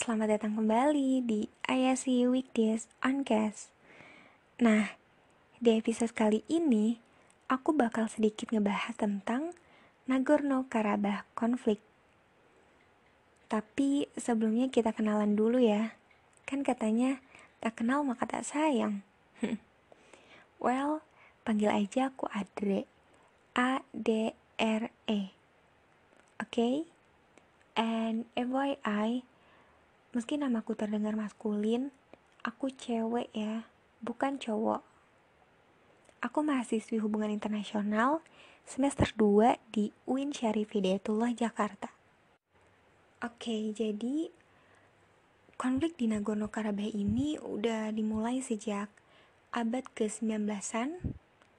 selamat datang kembali di ISC Weekdays on Cast. Nah, di episode kali ini, aku bakal sedikit ngebahas tentang Nagorno-Karabakh konflik. Tapi sebelumnya kita kenalan dulu ya. Kan katanya tak kenal maka tak sayang. well, panggil aja aku Adre. A D R E. Oke? Okay? And FYI, meski namaku terdengar maskulin, aku cewek ya, bukan cowok. Aku mahasiswi hubungan internasional semester 2 di UIN Syarif Hidayatullah Jakarta. Oke, jadi konflik di Nagorno-Karabakh ini udah dimulai sejak abad ke-19an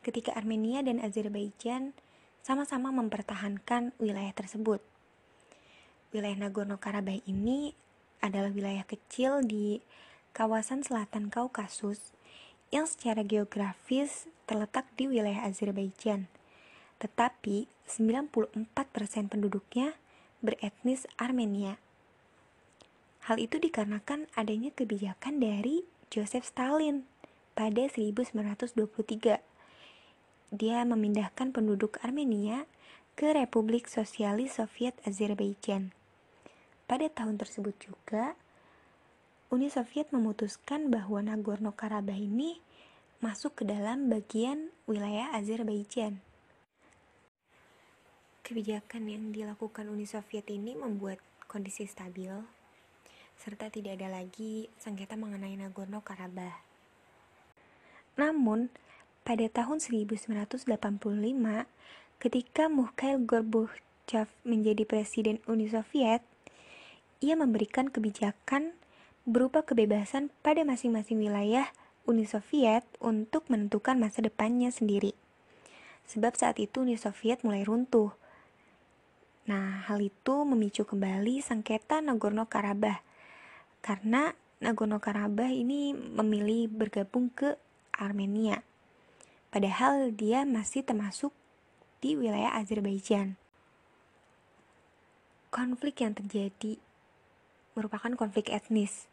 ketika Armenia dan Azerbaijan sama-sama mempertahankan wilayah tersebut wilayah Nagorno-Karabakh ini adalah wilayah kecil di kawasan selatan Kaukasus yang secara geografis terletak di wilayah Azerbaijan. Tetapi 94% penduduknya beretnis Armenia. Hal itu dikarenakan adanya kebijakan dari Joseph Stalin pada 1923. Dia memindahkan penduduk Armenia ke Republik Sosialis Soviet Azerbaijan. Pada tahun tersebut juga, Uni Soviet memutuskan bahwa Nagorno-Karabakh ini masuk ke dalam bagian wilayah Azerbaijan. Kebijakan yang dilakukan Uni Soviet ini membuat kondisi stabil, serta tidak ada lagi sengketa mengenai Nagorno-Karabakh. Namun, pada tahun 1985, ketika Mikhail Gorbachev menjadi presiden Uni Soviet, ia memberikan kebijakan berupa kebebasan pada masing-masing wilayah Uni Soviet untuk menentukan masa depannya sendiri. Sebab saat itu Uni Soviet mulai runtuh. Nah, hal itu memicu kembali sengketa Nagorno-Karabakh. Karena Nagorno-Karabakh ini memilih bergabung ke Armenia. Padahal dia masih termasuk di wilayah Azerbaijan. Konflik yang terjadi merupakan konflik etnis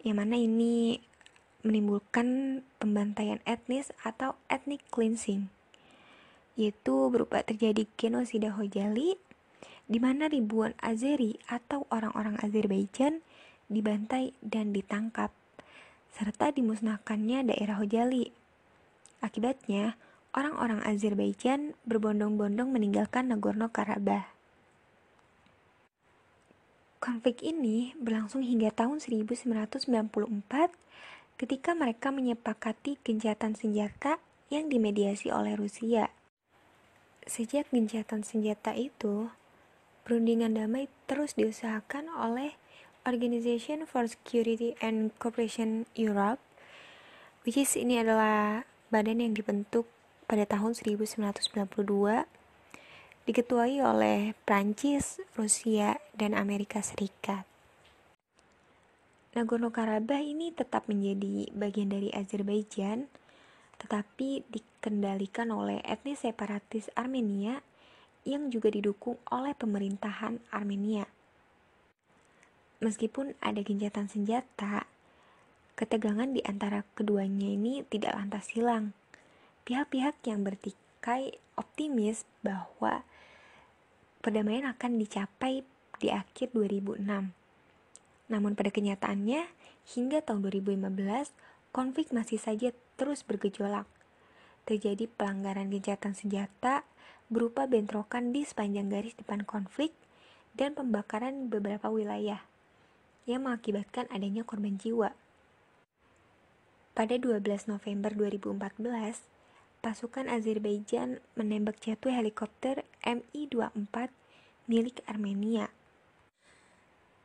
yang mana ini menimbulkan pembantaian etnis atau ethnic cleansing yaitu berupa terjadi genosida Hojali di mana ribuan Azeri atau orang-orang Azerbaijan dibantai dan ditangkap serta dimusnahkannya daerah Hojali. Akibatnya, orang-orang Azerbaijan berbondong-bondong meninggalkan Nagorno-Karabakh. Konflik ini berlangsung hingga tahun 1994 ketika mereka menyepakati gencatan senjata yang dimediasi oleh Rusia. Sejak gencatan senjata itu, perundingan damai terus diusahakan oleh Organization for Security and Cooperation Europe, which is ini adalah badan yang dibentuk pada tahun 1992 diketuai oleh Prancis, Rusia, dan Amerika Serikat. Nagorno-Karabakh ini tetap menjadi bagian dari Azerbaijan, tetapi dikendalikan oleh etnis separatis Armenia yang juga didukung oleh pemerintahan Armenia. Meskipun ada gencatan senjata, ketegangan di antara keduanya ini tidak lantas hilang. Pihak-pihak yang bertikai optimis bahwa perdamaian akan dicapai di akhir 2006. Namun pada kenyataannya, hingga tahun 2015, konflik masih saja terus bergejolak. Terjadi pelanggaran gencatan senjata berupa bentrokan di sepanjang garis depan konflik dan pembakaran beberapa wilayah yang mengakibatkan adanya korban jiwa. Pada 12 November 2014, pasukan Azerbaijan menembak jatuh helikopter Mi-24 milik Armenia.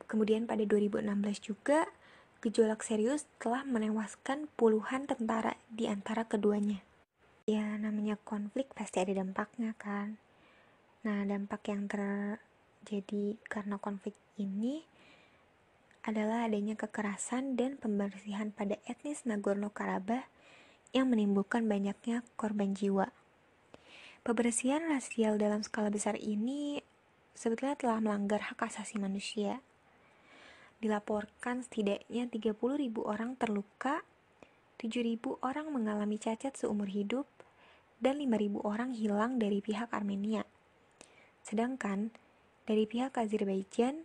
Kemudian pada 2016 juga, gejolak serius telah menewaskan puluhan tentara di antara keduanya. Ya, namanya konflik pasti ada dampaknya kan. Nah, dampak yang terjadi karena konflik ini adalah adanya kekerasan dan pembersihan pada etnis Nagorno-Karabakh yang menimbulkan banyaknya korban jiwa. Pembersihan rasial dalam skala besar ini sebetulnya telah melanggar hak asasi manusia. dilaporkan setidaknya 30.000 orang terluka, 7.000 orang mengalami cacat seumur hidup, dan 5.000 orang hilang dari pihak Armenia. Sedangkan dari pihak Azerbaijan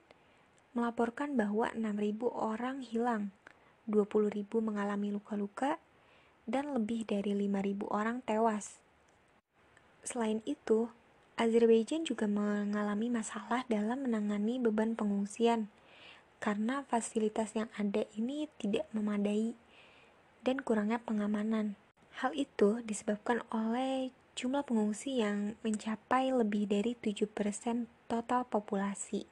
melaporkan bahwa 6.000 orang hilang, 20.000 mengalami luka-luka, dan lebih dari 5.000 orang tewas. Selain itu, Azerbaijan juga mengalami masalah dalam menangani beban pengungsian karena fasilitas yang ada ini tidak memadai dan kurangnya pengamanan. Hal itu disebabkan oleh jumlah pengungsi yang mencapai lebih dari 7% total populasi.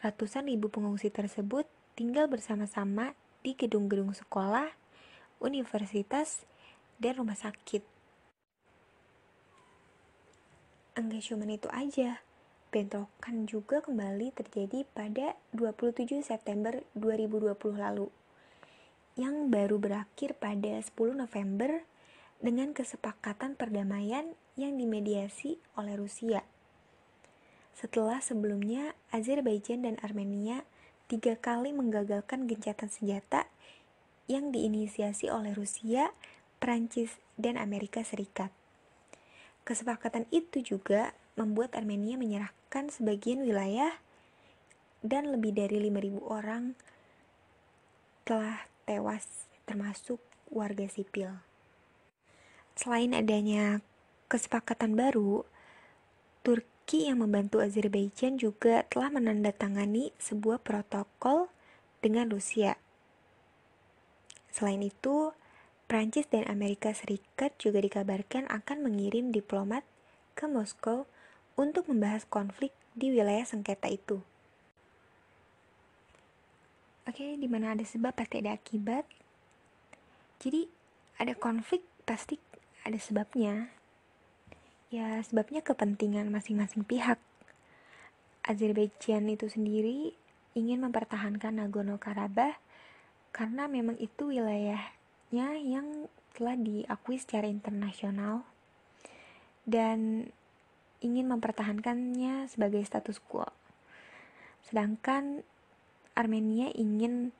Ratusan ribu pengungsi tersebut tinggal bersama-sama di gedung-gedung sekolah, universitas, dan rumah sakit. Cuma itu aja, bentrokan juga kembali terjadi pada 27 September 2020 lalu, yang baru berakhir pada 10 November dengan kesepakatan perdamaian yang dimediasi oleh Rusia. Setelah sebelumnya Azerbaijan dan Armenia tiga kali menggagalkan gencatan senjata yang diinisiasi oleh Rusia, Prancis, dan Amerika Serikat. Kesepakatan itu juga membuat Armenia menyerahkan sebagian wilayah dan lebih dari 5.000 orang telah tewas termasuk warga sipil. Selain adanya kesepakatan baru, Turki yang membantu Azerbaijan juga telah menandatangani sebuah protokol dengan Rusia. Selain itu, Prancis dan Amerika Serikat juga dikabarkan akan mengirim diplomat ke Moskow untuk membahas konflik di wilayah sengketa itu. Oke, di mana ada sebab pasti ada akibat. Jadi, ada konflik pasti ada sebabnya. Ya, sebabnya kepentingan masing-masing pihak. Azerbaijan itu sendiri ingin mempertahankan Nagorno-Karabakh karena memang itu wilayah yang telah diakui secara internasional dan ingin mempertahankannya sebagai status quo. Sedangkan Armenia ingin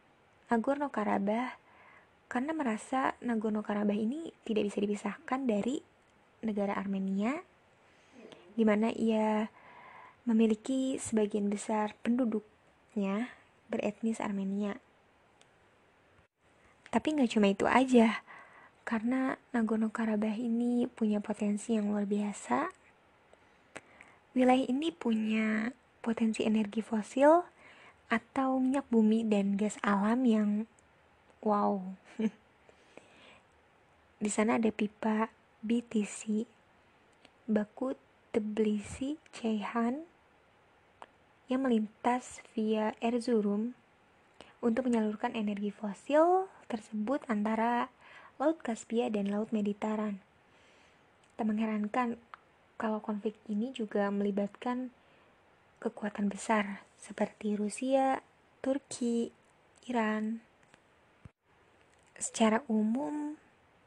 Nagorno-Karabakh karena merasa Nagorno-Karabakh ini tidak bisa dipisahkan dari negara Armenia di mana ia memiliki sebagian besar penduduknya beretnis Armenia. Tapi nggak cuma itu aja, karena Nagorno-Karabakh ini punya potensi yang luar biasa. Wilayah ini punya potensi energi fosil atau minyak bumi dan gas alam yang wow. Di sana ada pipa BTC, Baku Tbilisi Ceyhan yang melintas via Erzurum untuk menyalurkan energi fosil tersebut antara Laut Kaspia dan Laut Mediteran. Tak mengherankan kalau konflik ini juga melibatkan kekuatan besar seperti Rusia, Turki, Iran. Secara umum,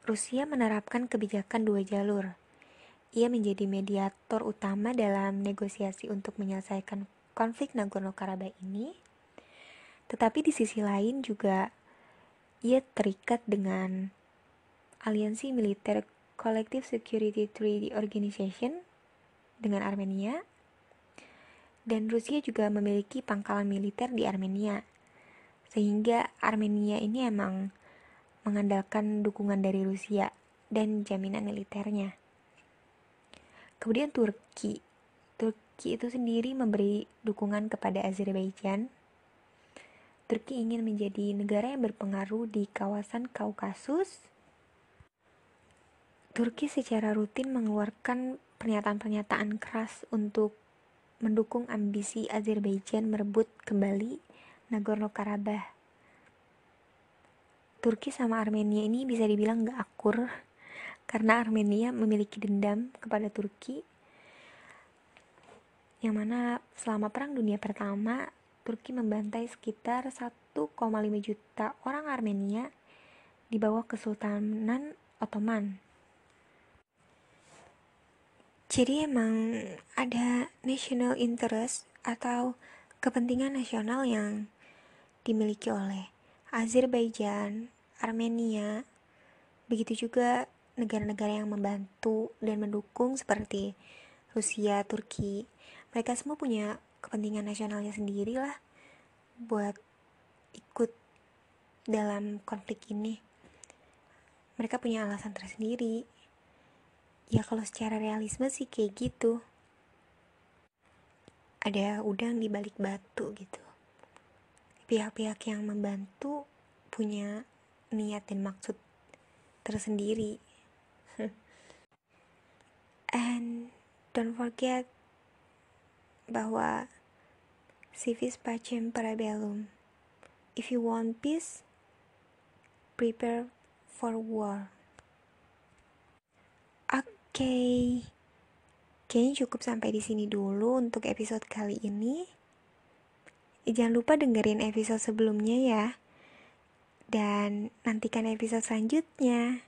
Rusia menerapkan kebijakan dua jalur. Ia menjadi mediator utama dalam negosiasi untuk menyelesaikan konflik Nagorno-Karabakh ini. Tetapi di sisi lain juga ia terikat dengan aliansi militer Collective Security Treaty Organization dengan Armenia dan Rusia juga memiliki pangkalan militer di Armenia sehingga Armenia ini emang mengandalkan dukungan dari Rusia dan jaminan militernya. Kemudian Turki. Turki itu sendiri memberi dukungan kepada Azerbaijan Turki ingin menjadi negara yang berpengaruh di kawasan Kaukasus. Turki secara rutin mengeluarkan pernyataan-pernyataan keras untuk mendukung ambisi Azerbaijan merebut kembali Nagorno-Karabakh. Turki sama Armenia ini bisa dibilang gak akur karena Armenia memiliki dendam kepada Turki yang mana selama Perang Dunia Pertama Turki membantai sekitar 1,5 juta orang Armenia di bawah Kesultanan Ottoman. Jadi emang ada national interest atau kepentingan nasional yang dimiliki oleh Azerbaijan, Armenia, begitu juga negara-negara yang membantu dan mendukung seperti Rusia, Turki. Mereka semua punya kepentingan nasionalnya sendiri lah buat ikut dalam konflik ini. Mereka punya alasan tersendiri. Ya kalau secara realisme sih kayak gitu. Ada udang di balik batu gitu pihak-pihak yang membantu punya niat dan maksud tersendiri. And don't forget bahwa civis pacem parabellum. If you want peace, prepare for war. Oke. Okay. Kayaknya cukup sampai di sini dulu untuk episode kali ini. Jangan lupa dengerin episode sebelumnya ya. Dan nantikan episode selanjutnya.